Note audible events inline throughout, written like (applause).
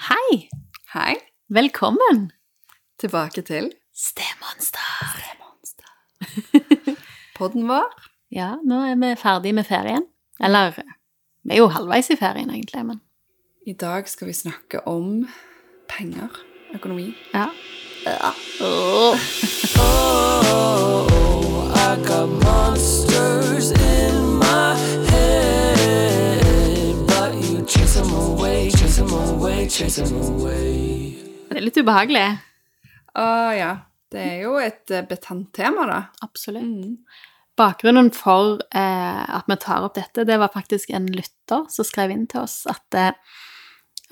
Hei! Hei. Velkommen! Tilbake til Stemonster. (laughs) podden vår. Ja, nå er vi ferdig med ferien. Eller vi er jo halvveis i ferien, egentlig, men I dag skal vi snakke om penger. Økonomi. ja. ja. Oh, (laughs) Oh, I got monsters Det er litt ubehagelig. Å ja. Det er jo et eh, betent tema, da. Absolutt. Mm. Bakgrunnen for eh, at vi tar opp dette, det var faktisk en lytter som skrev inn til oss at, eh,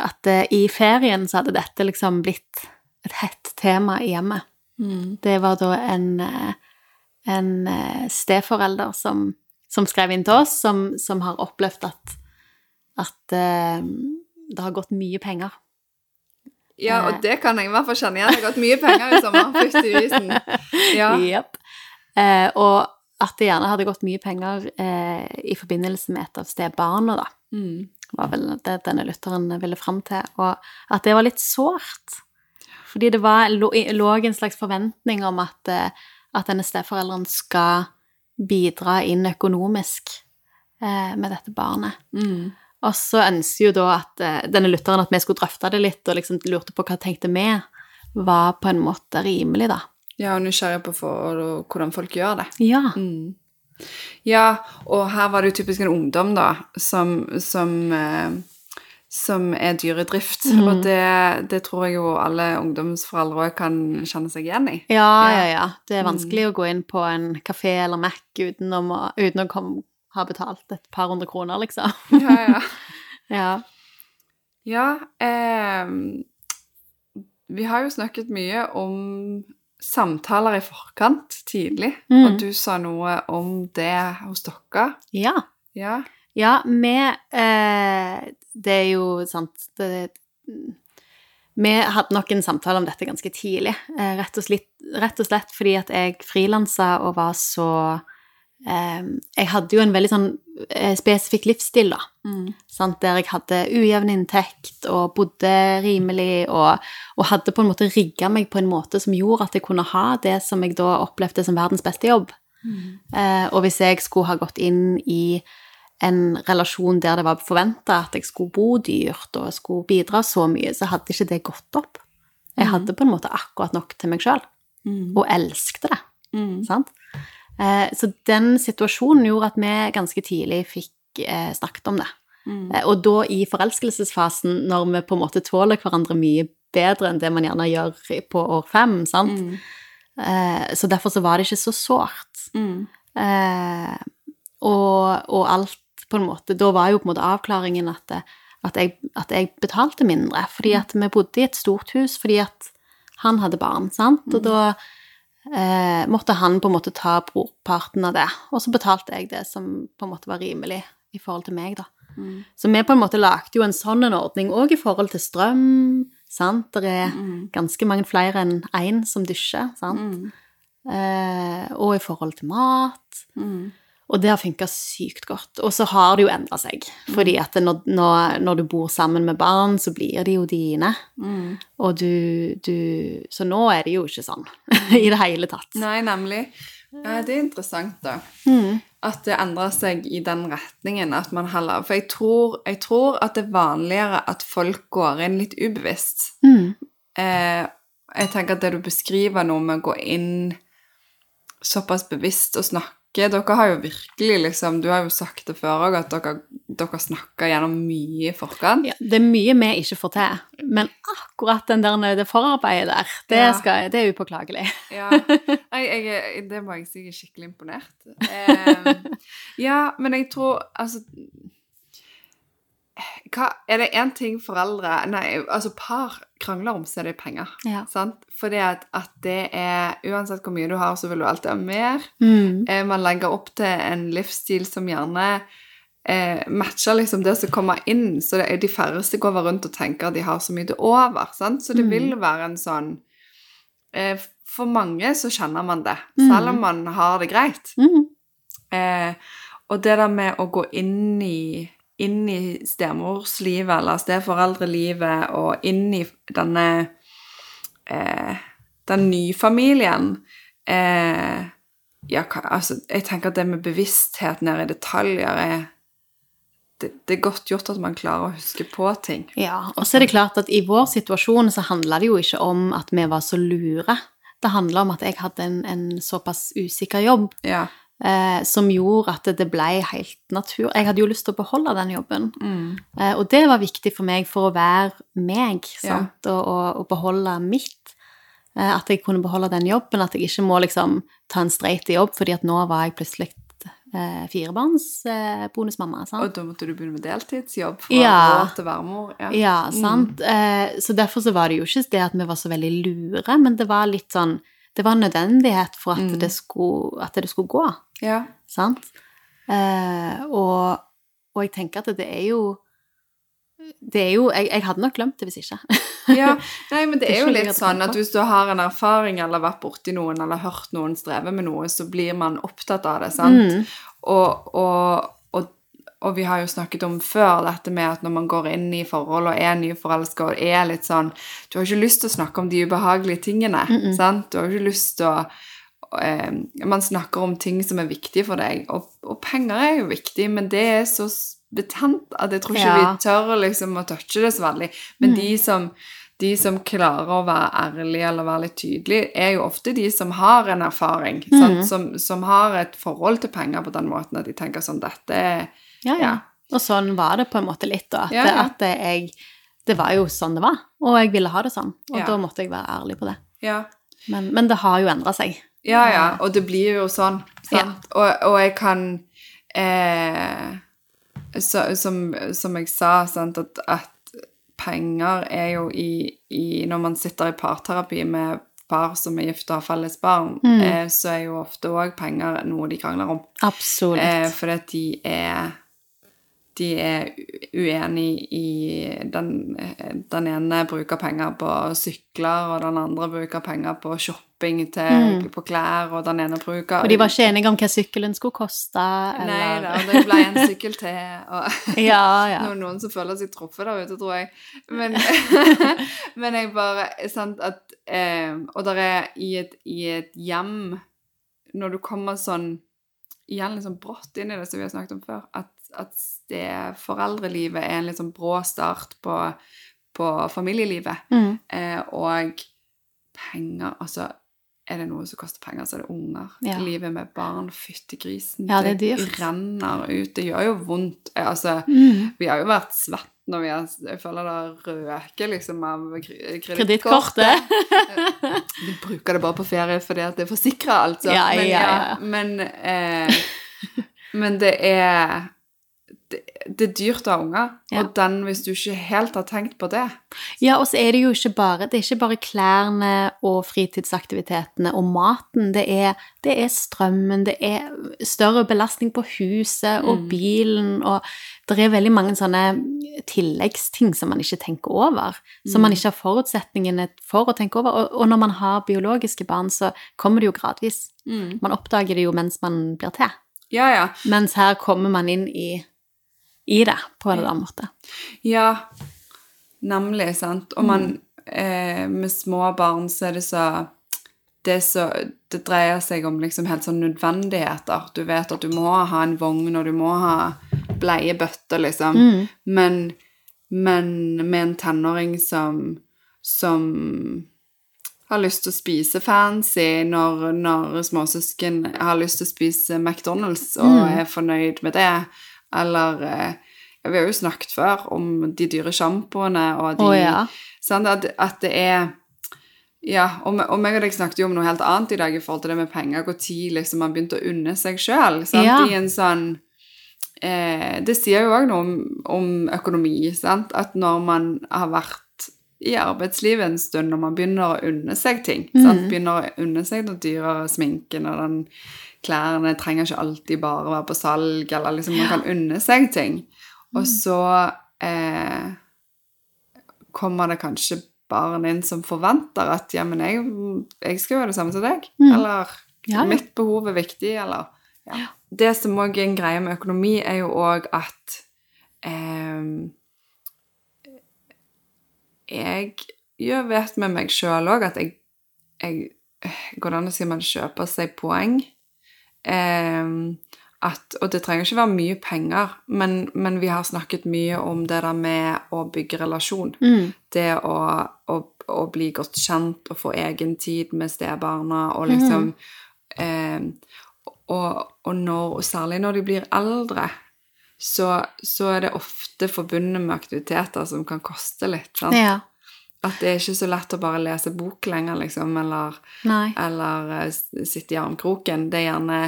at eh, i ferien så hadde dette liksom blitt et hett tema i hjemmet. Mm. Det var da en, en steforelder som, som skrev inn til oss, som, som har opplevd at, at eh, det har gått mye penger. Ja, og det kan jeg i hvert fall kjenne igjen. Det har gått mye penger i sommer. (laughs) Fytti grisen. Ja. Eh, og at det gjerne hadde gått mye penger eh, i forbindelse med et av stebarna, da. Mm. var vel det denne lytteren ville fram til, og at det var litt sårt. Fordi det var, lå, lå en slags forventning om at, eh, at denne steforelderen skal bidra inn økonomisk eh, med dette barnet. Mm. Og så ønsker jo da at eh, denne lytteren at vi skulle drøfte det litt, og liksom lurte på hva tenkte vi var på en måte rimelig, da. Ja, og nysgjerrig på for, hvordan folk gjør det. Ja. Mm. Ja, og her var det jo typisk en ungdom, da, som, som, eh, som er dyredrift. Mhm. Og det, det tror jeg jo alle ungdomsforeldre kan kjenne seg igjen i. Ja, Ja. ja. Det er vanskelig å gå inn på en kafé eller Mac uten, å uten å kom, ha betalt et par hundre kroner, liksom. (laughs) Ja, ja. (laughs) Ja. ja eh, vi har jo snakket mye om samtaler i forkant tidlig, Mm. og du sa noe om det hos dere. Ja. Ja. Ja, vi eh, Det er jo sant det, Vi hadde nok en samtale om dette ganske tidlig. Eh, rett, og slett, rett og slett fordi at jeg frilansa og var så Jeg hadde jo en veldig sånn eh, spesifikk livsstil, da. Mm. Sant? Der jeg hadde ujevn inntekt og bodde rimelig og, og hadde på en måte rigga meg på en måte som gjorde at jeg kunne ha det som jeg da opplevde som verdens beste jobb. Eh, og hvis jeg skulle ha gått inn i en relasjon der det var forventa at jeg skulle bo dyrt og skulle bidra så mye, så hadde ikke det gått opp. Jeg hadde på en måte akkurat nok til meg sjøl, Mm. og elskte det. Mm. Sant? Eh, så den situasjonen gjorde at vi ganske tidlig fikk eh, snakket om det. Mm. Eh, Og da i forelskelsesfasen, når vi på en måte tåler hverandre mye bedre enn det man gjerne gjør på år fem, sant? Mm. Så derfor så var det ikke så sårt. Mm. Og, og alt på en måte Da var jo på en måte avklaringen at, at, jeg, at jeg betalte mindre. Fordi at vi bodde i et stort hus fordi at han hadde barn, sant? Og da eh, måtte han på en måte ta brorparten av det. Og så betalte jeg det som på en måte var rimelig i forhold til meg, da. Mm. Så vi på en måte lagde jo en sånn en ordning òg i forhold til strøm. sant? Det er Mm. ganske mange flere enn én som dusjer. sant? Mm. Eh, og i forhold til mat. Mm. Og det har funka sykt godt. Og så har det jo endra seg. Fordi at når, når, når du bor sammen med barn, så blir de jo dine. Mm. Og du, du Så nå er det jo ikke sånn (laughs) i det hele tatt. Nei, nemlig. Ja, det er interessant, da. Mm. At det endrer seg i den retningen. at man heller, For jeg tror, jeg tror at det er vanligere at folk går inn litt ubevisst. Mm. Eh, jeg tenker at det du beskriver nå med å gå inn såpass bevisst og snakke Dere har jo virkelig liksom Du har jo sagt det før òg, at dere, dere snakker gjennom mye i forkant. Ja, det er mye vi ikke får til. Men akkurat den der, det forarbeidet der, det, Ja. skal, det er upåklagelig. Ja. (laughs) Nei, jeg, det må jeg si jeg er skikkelig imponert. Eh, ja, men jeg tror Altså hva, Er det én ting foreldre Nei, altså par krangler om, så er det penger. Ja. Sant? Fordi at, at det er Uansett hvor mye du har, så vil du alltid ha mer. Mm. Eh, man legger opp til en livsstil som gjerne eh, matcher liksom det som kommer inn. Så det er de færreste går rundt og tenker at de har så mye til over. Sant? Så det Mm. vil være en sånn eh, For mange så kjenner man det, Mm. selv om man har det greit. Mm. Eh, og det der med å gå inn i inn i stemorslivet eller steforeldrelivet og inn i denne eh, Den nyfamilien eh, Ja, altså, jeg tenker at det med bevissthet ned i detaljer er det, det er godt gjort at man klarer å huske på ting. Ja, og så er det klart at i vår situasjon så handla det jo ikke om at vi var så lure. Det handla om at jeg hadde en, en såpass usikker jobb Ja. Eh, som gjorde at det ble helt natur... Jeg hadde jo lyst til å beholde den jobben. Mm. Eh, og det var viktig for meg for å være meg, Ja. sant? Og, og, og beholde mitt. Eh, at jeg kunne beholde den jobben, at jeg ikke må liksom ta en streit jobb, fordi at nå var jeg plutselig eh, firebarnsbonusmamma. Eh, bonusmamma. Og da måtte du begynne med deltidsjobb fra Ja. å til værmor? mor. Ja. Ja, sant. Eh, så derfor så var det jo ikke det at vi var så veldig lure, men det var litt sånn Det var en nødvendighet for at, Mm. det, skulle, at det skulle gå, ja. sant? Eh, og, og jeg tenker at det er jo Det er jo Jeg, jeg hadde nok glemt det hvis ikke. ja. Nei, men (laughs) det Det er jo litt sånn at hvis du har en erfaring eller vært borti noen eller hørt noen streve med noe, så blir man opptatt av det, sant? Mm. Og, og, og, og vi har jo snakket om før dette med at når man går inn i forhold og er nyforelska og er litt sånn Du har ikke lyst til å snakke om de ubehagelige tingene, sant? Du har ikke lyst til å Man snakker om ting som er viktige for deg, og, og penger er jo viktig, men det er så betent at jeg tror ikke Ja. vi tør liksom å touche det så veldig. Men de som de som klarer å være ærlige eller være litt tydelige, er jo ofte de som har en erfaring, sant? Som, som har et forhold til penger på den måten at de tenker sånn Dette Ja, ja. Og sånn var det på en måte litt, da. At, Ja, ja. at jeg Det var jo sånn det var, og jeg ville ha det sånn. Og da måtte jeg være ærlig på det. Ja. Men, men det har jo endra seg. Ja, ja, og det blir jo sånn, sant? Og, og jeg kan eh, så, som, som jeg sa, sant, at, at penger er jo i, i Når man sitter i parterapi med par som er gift og har felles barn, eh, så er jo ofte òg penger noe de krangler om. Absolutt. Eh, fordi at de er de er uenig i den, den ene bruker penger på sykler, og den andre bruker penger på shopping til, på klær, og den ene bruker og de var ikke enige om hva sykkelen skulle koste, Nei eller da, det ble en sykkel til, og (laughs) Ja, ja. (laughs) noen, noen som føler seg truffet der ute, tror jeg. Men, (laughs) men jeg bare Sant at eh, Og der er i et, i et hjem Når du kommer sånn igjen litt sånn brått inn i det som vi har snakket om før, at, at det foreldrelivet er en litt sånn brå start på, på familielivet. Mm. Eh, og penger Altså, er det noe som koster penger, så er det unger. Ja. Livet med barn, fytti grisen. Ja, det det renner ut. Det gjør jo vondt. Eh, Altså, Mm. vi har jo vært svett når vi har Jeg føler det røker liksom av kre- Kredittkortet. vi bruker det bare på ferie fordi at det er forsikra, altså. Ja, men, ja, ja. men, eh, men det er det, det er dyrt å ha unger, Ja. og den, hvis du ikke helt har tenkt på det Ja, og så er det jo ikke bare Det er ikke bare klærne og fritidsaktivitetene og maten. Det er, det er strømmen, det er større belastning på huset og Mm. bilen, og det er veldig mange sånne tilleggsting som man ikke tenker over. Som Mm. man ikke har forutsetningene for å tenke over. Og, og når man har biologiske barn, så kommer det jo gradvis. Man oppdager det jo mens man blir til. Ja, ja. Mens her kommer man inn i, i det på en eller annen måte. Ja, nemlig, sant. Og man eh, Med små barn så er det så det, så det dreier seg om liksom helt sånn nødvendigheter. Du vet at du må ha en vogn, og du må ha bleiebøtter, liksom. Mm. Men, men med en tenåring som, som har lyst til å spise fancy når, når småsøsken har lyst til å spise McDonald's og Mm. er fornøyd med det, eller eh, ja, Vi har jo snakket før om de dyre sjampoene og de oh, ja. sant, at, at det er Ja, og, og meg og deg snakket jo om noe helt annet i dag i forhold til det med penger, hvor tid liksom man begynte å unne seg sjøl. Ja. I en sånn eh, Det sier jo òg noe om, om økonomi, sant? At når man har vært i arbeidslivet en stund, når man begynner å unne seg ting sant? Begynner å unne seg den dyrere sminken og den klærne trenger ikke alltid bare være på salg, eller liksom man kan unne seg ting. Og så eh, kommer det kanskje barn inn som forventer at ja, men jeg, jeg skal gjøre det samme som deg. Eller Ja, ja. mitt behov er viktig, eller ja. Det som òg er en greie med økonomi, er jo òg at eh, Jeg gjør, vet med meg sjøl òg at jeg, jeg Går det an å si man kjøper seg poeng? At, og det trenger ikke være mye penger, men, men vi har snakket mye om det der med å bygge relasjon. Mm. Det å, å, å bli godt kjent og få egen tid med stebarna og liksom eh, og, og, når, og særlig når de blir eldre, så, så er det ofte forbundet med aktiviteter som kan koste litt. Sant? Ja. At det er ikke så lett å bare lese bok lenger, liksom, eller, eller eh, sitte i armkroken. Det er gjerne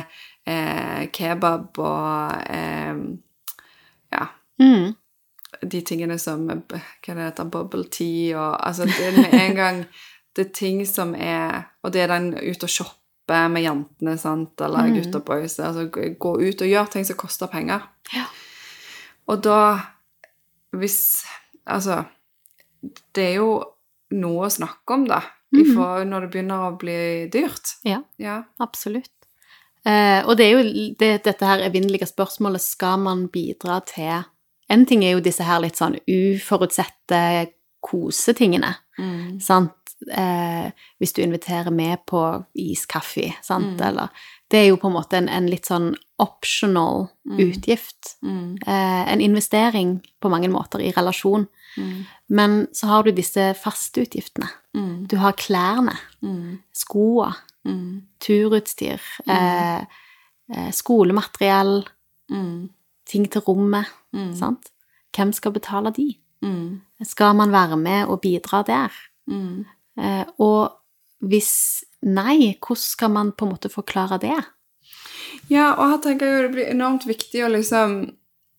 eh, kebab og eh, ja, Mm. de tingene som eh, Hva det heter Bubble tea og Altså, det er med en gang (laughs) Det er ting som er Og det er den ut og shoppe med jentene, sant, eller Mm. gutter boys. Altså gå gå ut og gjøre ting som koster penger. Ja. Og da Hvis Altså Det er jo noe å snakke om, da. i Mhm. når det begynner å bli dyrt. Ja. Ja. Absolutt. Eh, og det er jo det, dette her evinnelige spørsmålet skal man bidra til En ting er jo disse her litt sånn uforutsette kosetingene, Mm. sant. Eh, hvis du inviterer med på iskaffe, sant, Mm. eller Det er jo på en måte en, en litt sånn optional Mm. utgift. Mm. Eh, en investering på mange måter i relasjon. Mm. Men så har du disse faste utgiftene. Mm. Du har klærne, Mm. skoa, Mm. turutstyr, eh, eh, skolemateriell, ting til rommet, Mm. sant? Hvem skal betale de? Skal man være med og bidra der? Eh, og hvis nei, hvordan skal man på en måte forklare det? Ja, og her tenker jeg jo det blir enormt viktig å liksom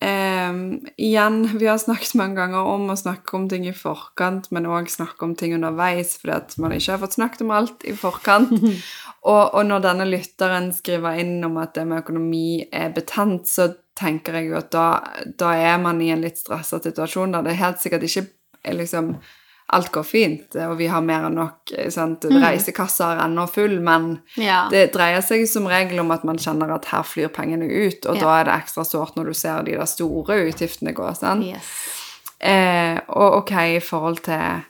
eh, Igjen, vi har snakket mange ganger om å snakke om ting i forkant, men òg snakke om ting underveis, fordi at man ikke har fått snakket om alt i forkant. (laughs) og, og når denne lytteren skriver inn om at det med økonomi er betent, så tenker jeg jo at da, da er man i en litt stressa situasjon der det helt sikkert ikke er liksom Alt går fint, og vi har mer enn nok. Sant? Reisekassa er ennå full, men Ja. det dreier seg som regel om at man kjenner at her flyr pengene ut, og Ja. da er det ekstra sårt når du ser de der store utgiftene gå. sant? Yes. Eh, og ok, i forhold til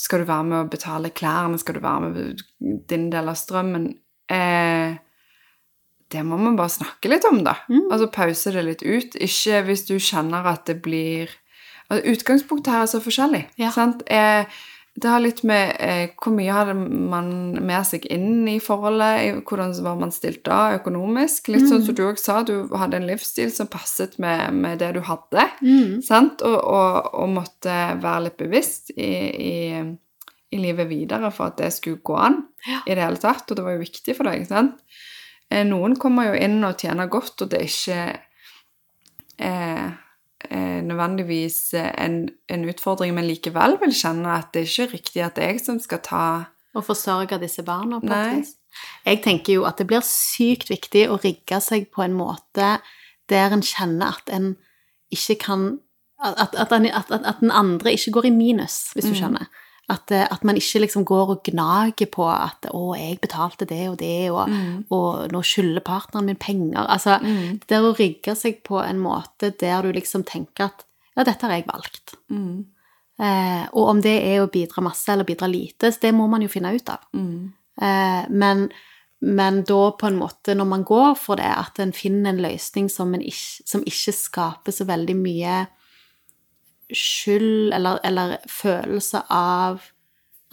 Skal du være med å betale klærne? Skal du være med din del av strømmen? Eh, det må man bare snakke litt om, da. Mm. Altså pause det litt ut. Ikke hvis du kjenner at det blir Utgangspunktet her er så forskjellig. Ja. Sant? Eh, det har litt med eh, hvor mye hadde man med seg inn i forholdet, i hvordan var man stilt da økonomisk. Litt sånn som du òg sa, du hadde en livsstil som passet med, med det du hadde. Mm. Sant? Og, og, og måtte være litt bevisst i, i, i livet videre for at det skulle gå an Ja. i det hele tatt. Og det var jo viktig for deg. sant? Eh, Noen kommer jo inn og tjener godt, og det er ikke eh, eh, nødvendigvis en, en utfordring, men likevel vil kjenne at det er ikke riktig at det er jeg som skal ta Og forsørge disse barna på et vis. Jeg tenker jo at det blir sykt viktig å rigge seg på en måte der en kjenner at en ikke kan At, at, at, at, den andre ikke går i minus, hvis du Mm. At, eh, at man ikke liksom går og gnager på at 'Å, jeg betalte det og det', og, Mm. og 'nå skylder partneren min penger'. Altså, Mm. det der å rigge seg på en måte der du liksom tenker at 'ja, dette har jeg valgt'. Mm. Eh, og om det er å bidra masse eller bidra lite, så det må man jo finne ut av. Mm. Eh, men, men da på en måte, når man går for det, at en finner en løsning som, en ikke, som ikke skaper så veldig mye skyld eller, eller følelse av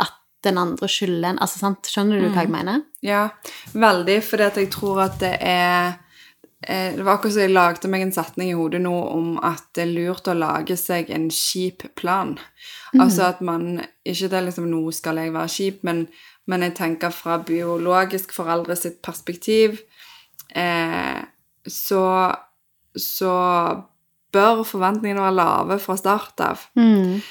at den andre skylder en Altså, sant? Skjønner du hva jeg mener? Ja, veldig, fordi at jeg tror at det er eh, Det var akkurat som jeg lagde meg en setning i hodet nå om at det er lurt å lage seg en kjip plan. Altså at man Ikke det er liksom Nå skal jeg være kjip, men, men jeg tenker fra biologisk foreldre sitt perspektiv eh, så Så bør forventningene være lave fra start av. Mm.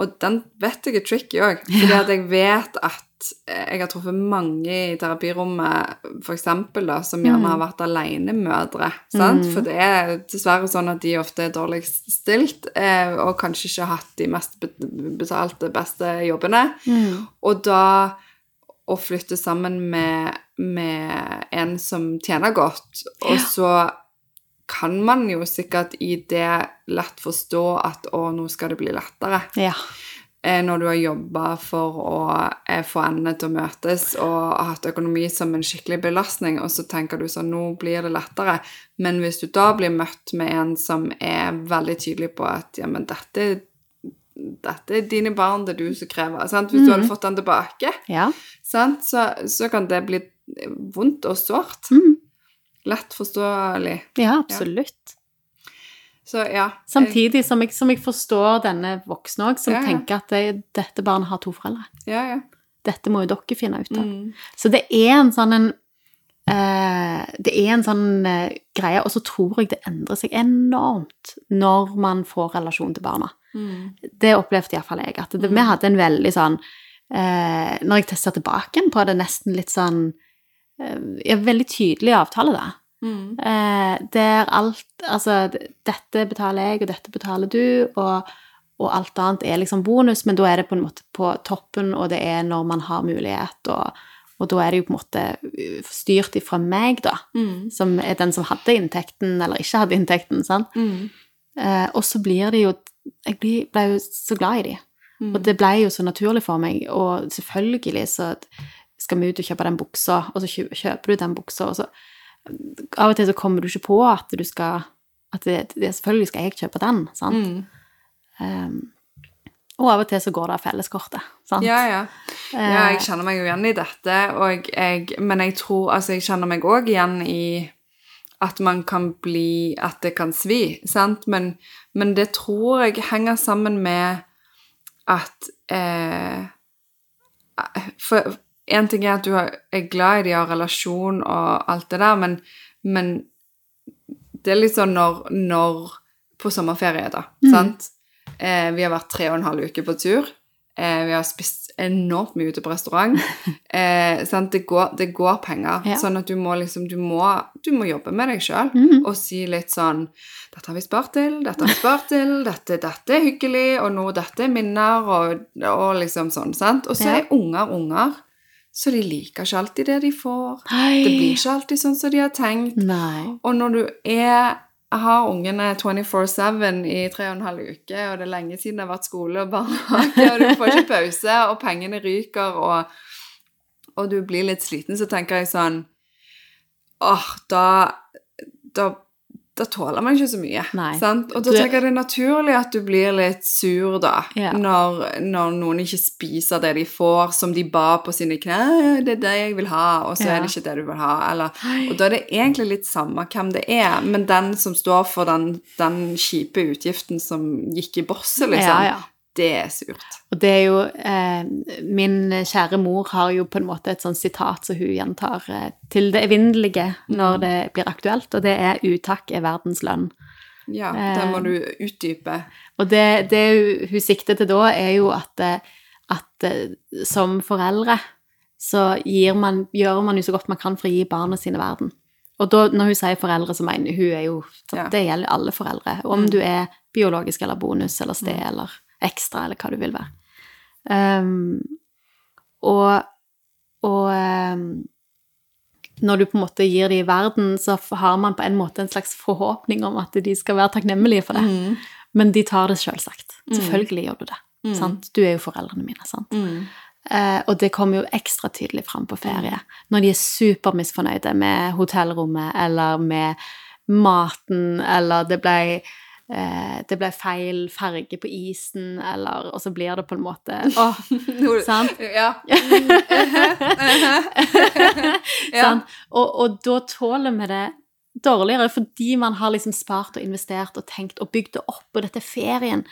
Og den vet jeg er tricky òg, fordi at jeg vet at eh, jeg har truffet mange i terapirommet, for eksempel, da, som gjerne har vært alenemødre. Mm. For det er dessverre sånn at de ofte er dårligst stilt, eh, og kanskje ikke har hatt de mest betalte, beste jobbene. Mm. Og da å flytte sammen med, med en som tjener godt, og så kan man jo sikkert i det lett forstå at å, nå skal det bli lettere. Ja. Eh, Når du har jobba for å eh, få endene til å møtes og har hatt økonomi som en skikkelig belastning, og så tenker du sånn nå blir det lettere. Men hvis du da blir møtt med en som er veldig tydelig på at ja, men dette, dette er dine barn, det er du som krever sant? Hvis du hadde fått den tilbake, ja. sant? Så, så kan det bli vondt og sårt. Mm. Lett forståelig. Ja, absolutt. Så ja. Samtidig som jeg, som jeg forstår denne voksne òg, som Ja, ja. tenker at det, dette barnet har to foreldre. Ja, ja. Dette må jo dere finne ut av. Mm. Så det er en sånn en uh, Det er en sånn uh, greie, og så tror jeg det endrer seg enormt når man får relasjon til barna. Mm. Det opplevde iallfall jeg. At det, vi hadde en veldig sånn uh, Når jeg ser tilbake på det, nesten litt sånn eh, ja, Veldig tydelig avtale, da. Mm. Eh, der alt Altså, dette betaler jeg, og dette betaler du, og, og alt annet er liksom bonus, men da er det på en måte på toppen, og det er når man har mulighet, og, og da er det jo på en måte uh, styrt ifra meg, da, Mm. som er den som hadde inntekten, eller ikke hadde inntekten, sant. Mm. Eh, og så blir det jo Jeg ble jo så glad i de. Mm. Og det ble jo så naturlig for meg, og selvfølgelig så skal vi ut og kjøpe den buksa, og så kjøper du den buksa, og så Av og til så kommer du ikke på at du skal At det, det, selvfølgelig skal jeg kjøpe den, sant? Mm. Um, og av og til så går det av felleskortet, sant? Ja, ja. Ja, Eh, jeg kjenner meg jo igjen i dette, jeg, men jeg tror Altså, jeg kjenner meg òg igjen i at man kan bli At det kan svi, sant? Men, men det tror jeg henger sammen med at eh, For én ting er at du er glad i de, har relasjon og alt det der, men, men det er litt sånn når, når På sommerferie, da. Sant? Eh, vi har vært tre og en halv uke på tur. Eh, vi har spist enormt mye ute på restaurant. (laughs) Eh? Det, går, det går penger. Ja. Sånn at du må liksom Du må, du må jobbe med deg sjøl Mhm. og si litt sånn Dette har vi spart til, dette har vi spart til, dette, dette er hyggelig, og nå dette er minner, og, og liksom sånn, sant? Og så Ja. er unger unger, så de liker ikke alltid det de får. Hei. Det blir ikke alltid sånn som de har tenkt. Nei. Og når du er har ungene 24-7 i tre og en halv uke, og det er lenge siden det har vært skole og barnehage, og du får ikke (laughs) pause, og pengene ryker, og, og du blir litt sliten, så tenker jeg sånn Åh, da, da da tåler man ikke så mye. Sant? Og da tenker jeg det er naturlig at du blir litt sur, da, Ja. når, når noen ikke spiser det de får, som de ba på sine knær. 'Det er det jeg vil ha', og så Ja. er det ikke det du vil ha. Eller, og da er det egentlig litt samme hvem det er, men den som står for den, den kjipe utgiften som gikk i bosset, liksom, Ja, ja. Det er surt. Og det er jo eh, Min kjære mor har jo på en måte et sånt sitat som hun gjentar eh, til det evinnelige når det blir aktuelt, og det er 'utakk er verdens lønn'. Ja, Eh. det må du utdype. Og det, det hun sikter til da, er jo at, eh, at eh, som foreldre så man, gjør man jo så godt man kan for å gi barna sine verden. Og da, når hun sier foreldre, så mener hun er jo. Det gjelder alle foreldre. Om du er biologisk eller bonus eller sted eller ekstra eller hva du vil være. Um, og og um, når du på en måte gir de i verden, så har man på en måte en slags forhåpning om at de skal være takknemlige for det. Mm. Men de tar det selvsagt. Selvfølgelig gjør du det. Sant? Du er jo foreldrene mine. sant? Mm. Eh, og det kommer jo ekstra tydelig fram på ferie. Når de er supermisfornøyde med hotellrommet eller med maten, eller det ble, eh, det ble feil farge på isen, eller Og så blir det på en måte (laughs) Åh, sant? (laughs) Ja. (laughs) Sant? Og, og da tåler vi det dårligere, fordi man har liksom spart og investert og tenkt og bygd det opp, og dette er ferien.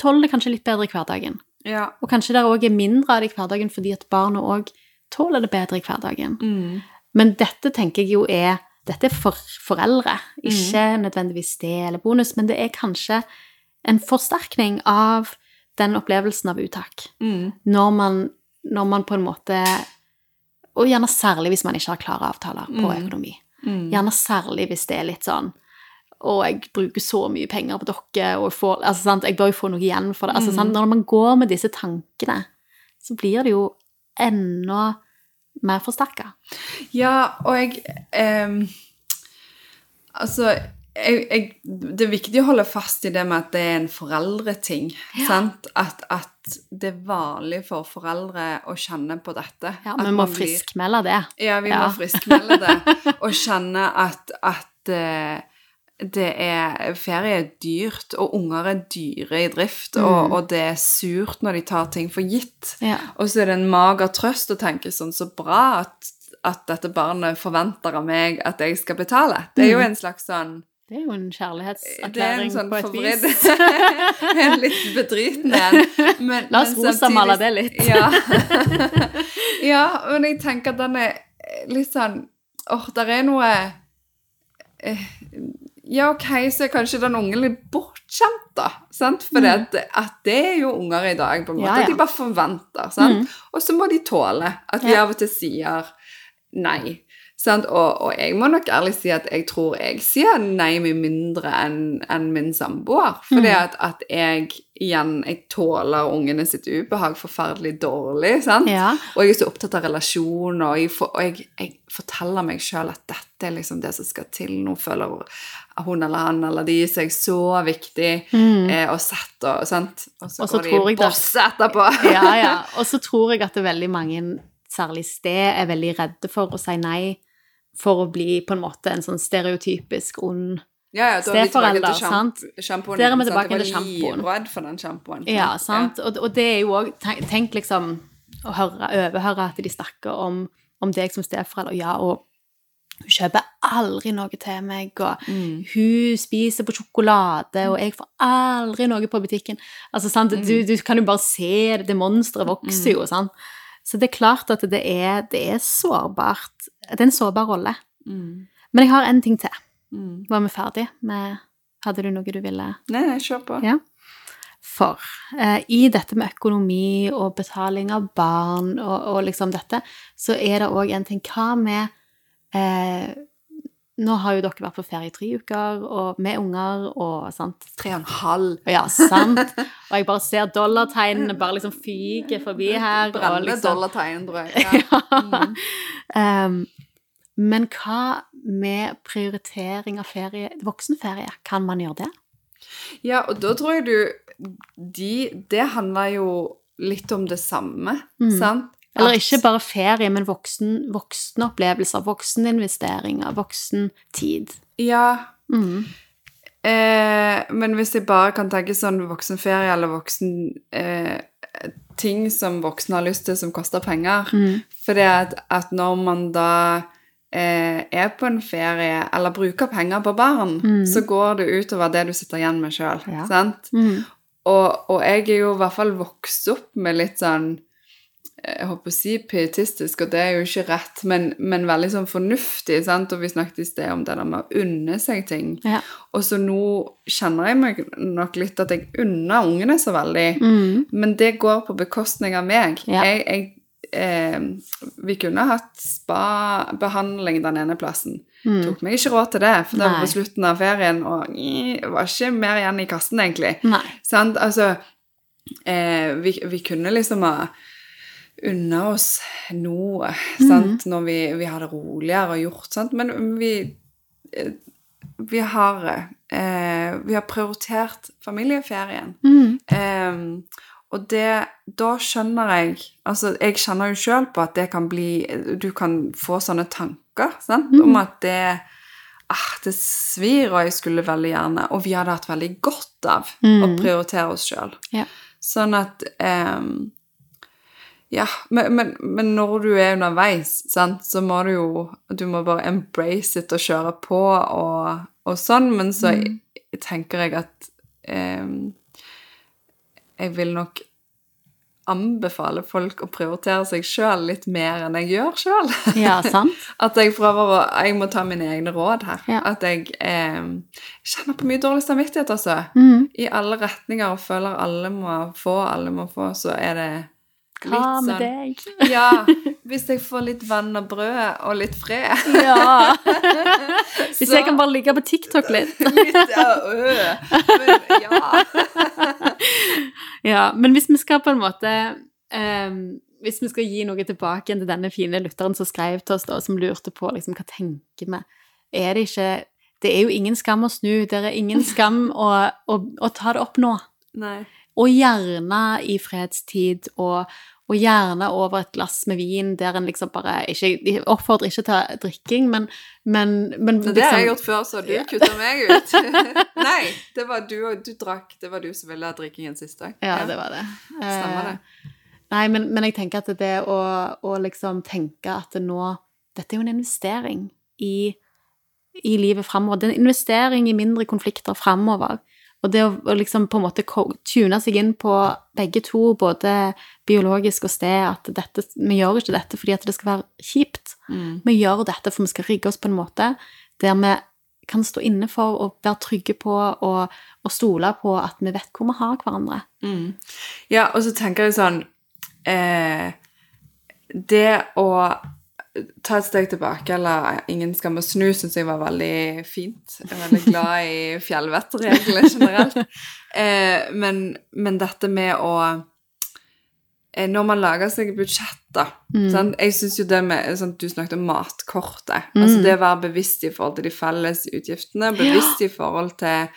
Tåler det kanskje litt bedre i hverdagen. ja. Og kanskje det òg er mindre av det i hverdagen fordi at barna òg tåler det bedre i hverdagen. Mm. Men dette tenker jeg jo er Dette er for foreldre, ikke nødvendigvis det eller bonus, men det er kanskje en forsterkning av den opplevelsen av uttak. Mm. Når man, når man på en måte Og gjerne særlig hvis man ikke har klare avtaler på Mm. økonomi. Mm. Gjerne særlig hvis det er litt sånn og jeg bruker så mye penger på dere, og får, altså, sant, jeg bør jo få noe igjen for det. Altså, Mm. sant, når man går med disse tankene, så blir det jo enda mer forsterka. Ja, og jeg em, Altså, jeg, jeg, det er viktig å holde fast i det med at det er en foreldreting. Sant? At, at det er vanlig for foreldre å kjenne på dette. Ja, vi må friskmelde det. Ja, vi Ja. må friskmelde det. (laughs) Og kjenne at, at eh, det er Ferie er dyrt, og unger er dyre i drift, og, og det er surt når de tar ting for gitt. Ja. Og så er det en mager trøst å tenke sånn så bra at, at dette barnet forventer av meg at jeg skal betale. Det er jo en slags sånn Det er jo en Det er kjærlighetserklæring sånn på et forvridd vis. (laughs) En litt bedrytende en. (laughs) Men- La oss rosamale det litt. Ja. (laughs) ja, men jeg tenker at den er litt sånn Åh, der er noe eh, Ja, OK, så er kanskje den ungen litt bortskjemt, da. Sant? For at, at det er jo unger i dag, på en måte. Mm. Ja, ja. De bare forventer. Sant? Mm. Og så må de tåle at vi av og til sier nei. Sant? Og, og jeg må nok ærlig si at jeg tror jeg sier nei mye mindre enn en min samboer. Fordi Mm. at, at jeg igjen jeg tåler ungene sitt ubehag forferdelig dårlig. sant? Ja. Og jeg er så opptatt av relasjoner, og jeg, for, og jeg, jeg forteller meg sjøl at dette er liksom det som skal til. Nå føler hun eller han eller de seg så viktig Mm. eh, og sett og sant. Og så går de i bosset bosse etterpå. (laughs) ja, ja. (laughs) Og så tror jeg at det veldig mange, særlig sted, er veldig redde for å si nei for å bli på en måte en sånn stereotypisk ond Ja, ja, er Steforelder, sant? Der er vi tilbake til sjampoen. livredd for den sjampoen. Ja, sant? Og, og det er jo òg tenk, tenk liksom å høre, overhøre at de snakker om, om deg som steforelder. Ja, og hun kjøper aldri noe til meg, og Mm. hun spiser på sjokolade, og jeg får aldri noe på butikken. Altså, sant? Du, Mm. du kan jo bare se det, det monsteret vokser jo, sant? Så det er klart at det er, det er sårbart. Det er en sårbar rolle. Mm. Men jeg har en ting til. Mm. Var vi ferdig med Hadde du noe du ville Nei, nei, kjør på. Ja. For eh, i dette med økonomi og betaling av barn og, og liksom dette, så er det òg en ting Hva med eh, Nå har jo dere vært på ferie i tre uker, og med unger og sant. Tre og en halv. Ja, sant. Og jeg bare ser dollartegnene bare liksom fyke forbi her. Brennende liksom, dollartegn, tror jeg. (laughs) Ja. Mm. Um, men hva med prioritering av ferie, voksenferie? Kan man gjøre det? ja, og da tror jeg du de, Det handler jo litt om det samme, Mm. sant? Eller At- ikke bare ferie, men voksen, voksne opplevelser, vokseninvesteringer, voksen tid. Ja, Mm. Eh, men hvis jeg bare kan tenke sånn voksenferie eller voksen eh, ting som voksne har lyst til som koster penger Mm. For det at, at når man da eh, er på en ferie eller bruker penger på barn, Mm. så går det utover det du sitter igjen med sjøl. Ja. Sant? Mm. Og, og jeg er jo i hvert fall vokst opp med litt sånn jeg håper å si pietistisk, og det er jo ikke rett, men, men veldig sånn fornuftig. sant? Og vi snakket i sted om det der med å unne seg ting. Ja. Og så nå kjenner jeg meg nok litt at jeg unner ungene så veldig. Mm. Men det går på bekostning av meg. Ja. Jeg, jeg, eh, vi kunne hatt spa-behandling den ene plassen. Mm. Tok meg ikke råd til det, for det var på slutten av ferien, og det var ikke mer igjen i kassen, egentlig. Sant? Altså, eh, vi, vi kunne liksom ha unna oss noe, sant? Når vi, vi hadde roligere og gjort, sant? Men vi, eh, vi har, eh, vi har prioritert familieferien. Mm. Eh, og det, da skjønner jeg Altså, jeg kjenner jo sjøl på at det kan bli Du kan få sånne tanker sant? Mm. om at det ah, Det svir, og jeg skulle veldig gjerne Og vi hadde hatt veldig godt av å Mm. prioritere oss sjøl. Ja. Sånn at ehm, Ja, men, men, men når du er underveis, sant, så må du jo Du må bare embrace it og kjøre på og, og sånn, men så Mm. tenker jeg at eh, jeg vil nok anbefale folk å prioritere seg sjøl litt mer enn jeg gjør sjøl. Ja, sant? (laughs) At jeg prøver å Jeg må ta mine egne råd her. Ja. At jeg eh, kjenner på mye dårlig samvittighet, altså. Mm. I alle retninger og føler alle må få, alle må få, så er det Hva med sånn deg? (laughs) Ja. Hvis jeg får litt vann og brød og litt fred. Ja. (laughs) Hvis jeg kan bare ligge på TikTok litt. (laughs) Litt ja, øh. Men ja. Ja, men hvis vi skal på en måte um, Hvis vi skal gi noe tilbake til denne fine lytteren som skrev til oss, da, som lurte på liksom, hva tenker vi Er det ikke det er jo ingen skam å snu. Det er ingen skam å, å, å ta det opp nå. Nei. Og gjerne i fredstid, og, og gjerne over et glass med vin der en liksom bare ikke, oppfordrer ikke til drikking, men, men, men Men det har jeg liksom- gjort før, så du kutta meg ut. (laughs) Nei, det var du, og du drakk. Det var du som ville ha drikkingen sist dag. Ja, det var det. Stemmer det. Eh, Nei, men, men jeg tenker at det å, å liksom tenke at det nå Dette er jo en investering i, i livet framover. Det er en investering i mindre konflikter framover. Og det å, å liksom på en måte tune seg inn på begge to, både biologisk og sted, at dette, vi gjør ikke dette fordi at det skal være kjipt. Mm. Vi gjør dette for vi skal rigge oss på en måte der vi kan stå inne for og være trygge på og, og stole på at vi vet hvor vi har hverandre. Mm. Ja, og så tenker jeg sånn eh, Det å ta et steg tilbake, eller ingen skam å snu, syns jeg var veldig fint. Jeg er veldig glad i fjellvettregler generelt. (laughs) Eh, men, men dette med å eh, Når man lager seg budsjett, da Mm. Jeg syns jo det med sånn, Du snakket om matkortet. Altså Mm. det å være bevisst i forhold til de felles utgiftene, bevisst i forhold til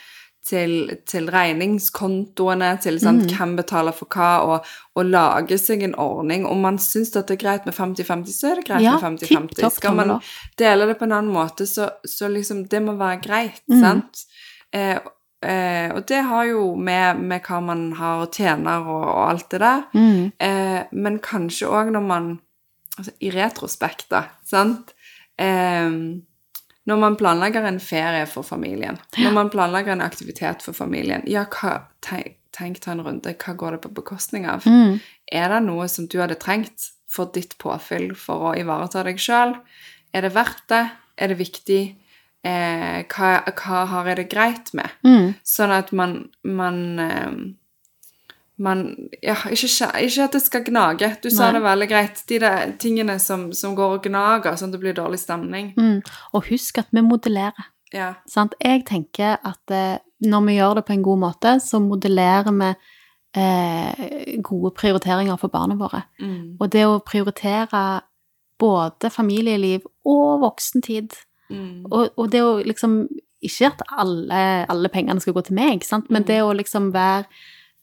til, til regningskontoene, til sant, Mm. hvem betaler for hva, og, og lage seg en ordning. Om man syns det er greit med 50-50, så er det greit Ja, med 50-50. Skal man dele det på en annen måte, så, så liksom Det må være greit, Mm. sant? Eh, eh, og det har jo med, med hva man har og tjener og, og alt det der. Mm. Eh, men kanskje òg når man altså, I retrospekt, da, sant eh, Når man planlegger en ferie for familien, når man planlegger en aktivitet for familien Ja, hva, tenk, tenk ta en runde. Hva går det på bekostning av? Mm. Er det noe som du hadde trengt for ditt påfyll for å ivareta deg sjøl? Er det verdt det? Er det viktig? Eh, hva, hva har jeg det greit med? Mm. Sånn at man, man, eh, man ja, ikke, ikke at det skal gnage. Du sa Nei. det veldig greit. De der tingene som, som går og gnager, sånn at det blir dårlig stemning. Mm. Og husk at vi modellerer. Ja. Sant? Jeg tenker at eh, når vi gjør det på en god måte, så modellerer vi eh, gode prioriteringer for barna våre. Mm. Og det å prioritere både familieliv og voksentid, Mm. og, og det å liksom Ikke at alle, alle pengene skal gå til meg, sant? men Mm. det å liksom være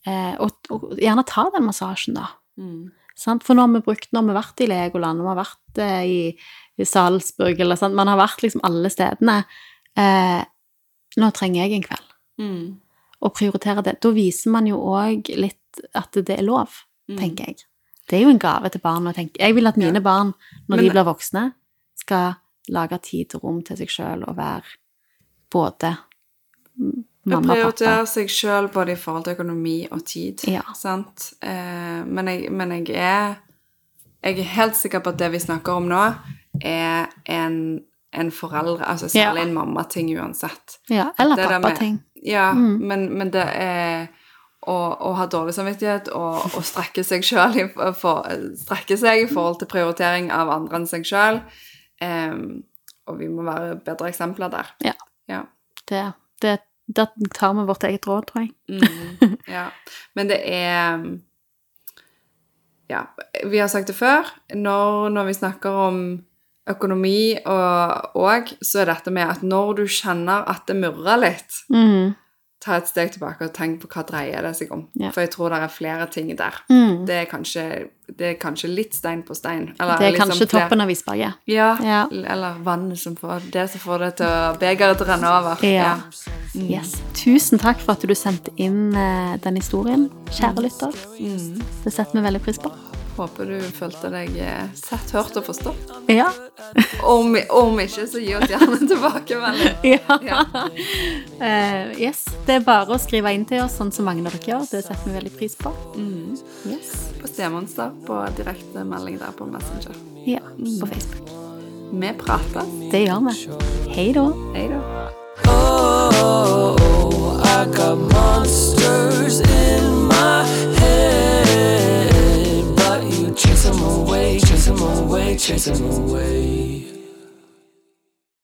eh, og, og gjerne ta den massasjen, da. Mm. Sant? For nå har vi brukt, nå har vært i Legoland, vi har vært eh, i, i Salzburg, eller sant? Man har vært liksom alle stedene. Eh, nå trenger jeg en kveld. Mm. Og prioritere det. Da viser man jo òg litt at det er lov, Mm. tenker jeg. Det er jo en gave til barn å tenke. Jeg vil at mine Ja. barn, når Men- de blir voksne, skal lage tid og rom til seg sjøl og være både mamma og pappa. prioritere seg sjøl både i forhold til økonomi og tid. Ja. Sant? Eh, men, jeg, men jeg er Jeg er helt sikker på at det vi snakker om nå, er en, en foreldre Altså Ja. særlig en mammating uansett. Ja, eller pappating. Ja, Mm. men, men det er å, ha dårlig samvittighet og, og strekke seg i, for, strekke seg i forhold til prioritering av andre enn seg sjøl. og vi må være bedre eksempler der. Ja. Ja. Det, det, da tar vi vårt eget råd, tror jeg. Mm, (laughs) ja. Men det er Ja, vi har sagt det før. Når, når vi snakker om økonomi og, og, så er dette med at når du kjenner at det murrer litt, Mm. Ta et steg tilbake og tenk på hva dreier det seg om. Ja. For jeg tror det er flere ting der. Mm. Det er kanskje, det er kanskje litt stein på stein. Eller Det er liksom kanskje toppen av isberget. Ja, Ja. eller vannet som får det som får det til å begeret til å renne over. Ja. Mm. Yes. Tusen takk for at du sendte inn eh, den historien, kjære lytter. Mm. Det setter vi veldig pris på. Håper du følte deg eh, sett, hørt og forstått. Ja. (laughs) Om, om ikke, så gi oss gjerne tilbakemelding. ja. (laughs) Ja. Eh, yes. Det er bare å skrive inn til oss, sånn som mange av dere gjør. Det setter vi veldig pris på. Mm. Yes. På Stemonster på direkte melding der på Messenger. Ja, på Facebook. Vi prater. Det gjør vi. Hei da. Hei da. Oh, oh, oh, I got monsters in my head, chase them away, chase them away, chase them away.